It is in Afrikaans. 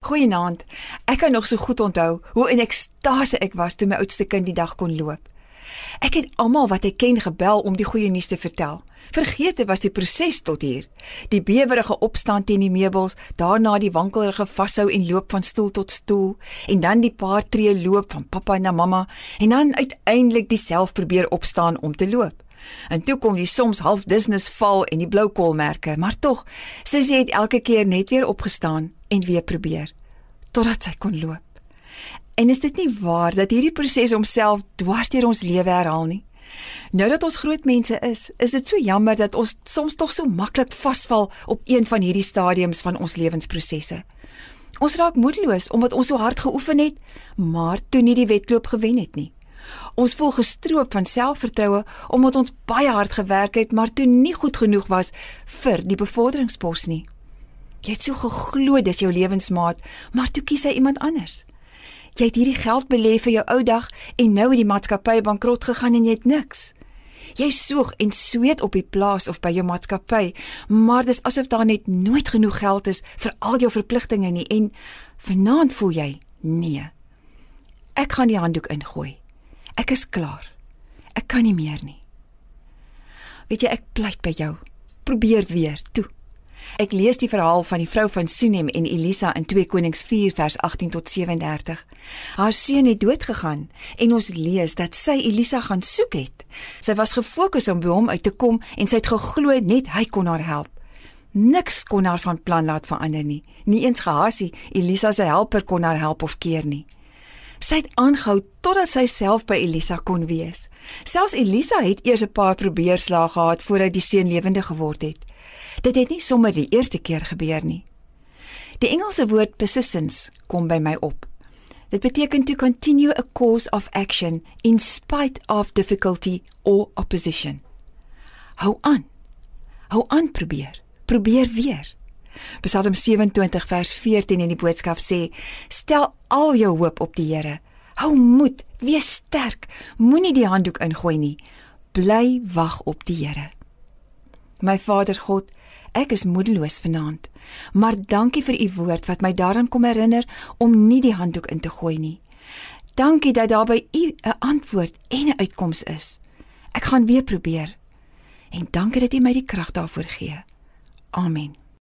Goeienaand. Ek kan nog so goed onthou hoe in ekstase ek was toe my oudste kind die dag kon loop. Ek het almal wat ek ken gebel om die goeie nuus te vertel. Vergeete was die proses tot hier. Die bewerige opstaan teen die meubels, daarna die wankelrige vashou en loop van stoel tot stoel en dan die paar tree loop van pappa na mamma en dan uiteindelik dieself probeer opstaan om te loop. En toe kom die soms half business val en die blou kolmerke, maar tog, Sissie het elke keer net weer opgestaan en weer probeer totdat sy kon loop. En is dit nie waar dat hierdie proses homself dwars deur ons lewe herhaal nie? Nou dat ons groot mense is, is dit so jammer dat ons soms tog so maklik vasval op een van hierdie stadiums van ons lewensprosesse. Ons raak moedeloos omdat ons so hard geoefen het, maar toe nie die wedloop gewen het nie. Ons voel gestroop van selfvertroue omdat ons baie hard gewerk het, maar toe nie goed genoeg was vir die bevorderingspos nie. Jy het so geglo dis jou lewensmaat, maar toe kies hy iemand anders. Jy het hierdie geld belê vir jou ou dag en nou het die maatskappy bankrot gegaan en jy het niks. Jy soeg en sweet op die plaas of by jou maatskappy, maar dis asof daar net nooit genoeg geld is vir al jou verpligtinge nie en vanaand voel jy nee. Ek gaan die handdoek ingooi. Ek is klaar. Ek kan nie meer nie. Weet jy ek pleit by jou. Probeer weer toe. Ek lees die verhaal van die vrou van Sunem en Elisa in 2 Konings 4 vers 18 tot 37. Haar seun het dood gegaan en ons lees dat sy Elisa gaan soek het. Sy was gefokus om by hom uit te kom en sy het geglo net hy kon haar help. Niks kon haar van plan laat verander nie. Nie eens Gehasie, Elisa se helper kon haar help of keer nie. Sy het aangehou totdat sy self by Elisa kon wees. Selfs Elisa het eers 'n paar probeerslae gehad voordat die seun lewende geword het. Dit het nie sommer die eerste keer gebeur nie. Die Engelse woord persistence kom by my op. Dit beteken to continue a course of action in spite of difficulty or opposition. Hou aan. Hou aan probeer. Probeer weer. Psalm 27 vers 14 in die boodskap sê: Stel al jou hoop op die Here. Hou moed, wees sterk. Moenie die handdoek ingooi nie. Bly wag op die Here. My Vader God, Ek is moedeloos vanaand, maar dankie vir u woord wat my daaraan kom herinner om nie die handdoek in te gooi nie. Dankie dat daar by u 'n antwoord en 'n uitkoms is. Ek gaan weer probeer. En dankie dat u my die krag daarvoor gee. Amen.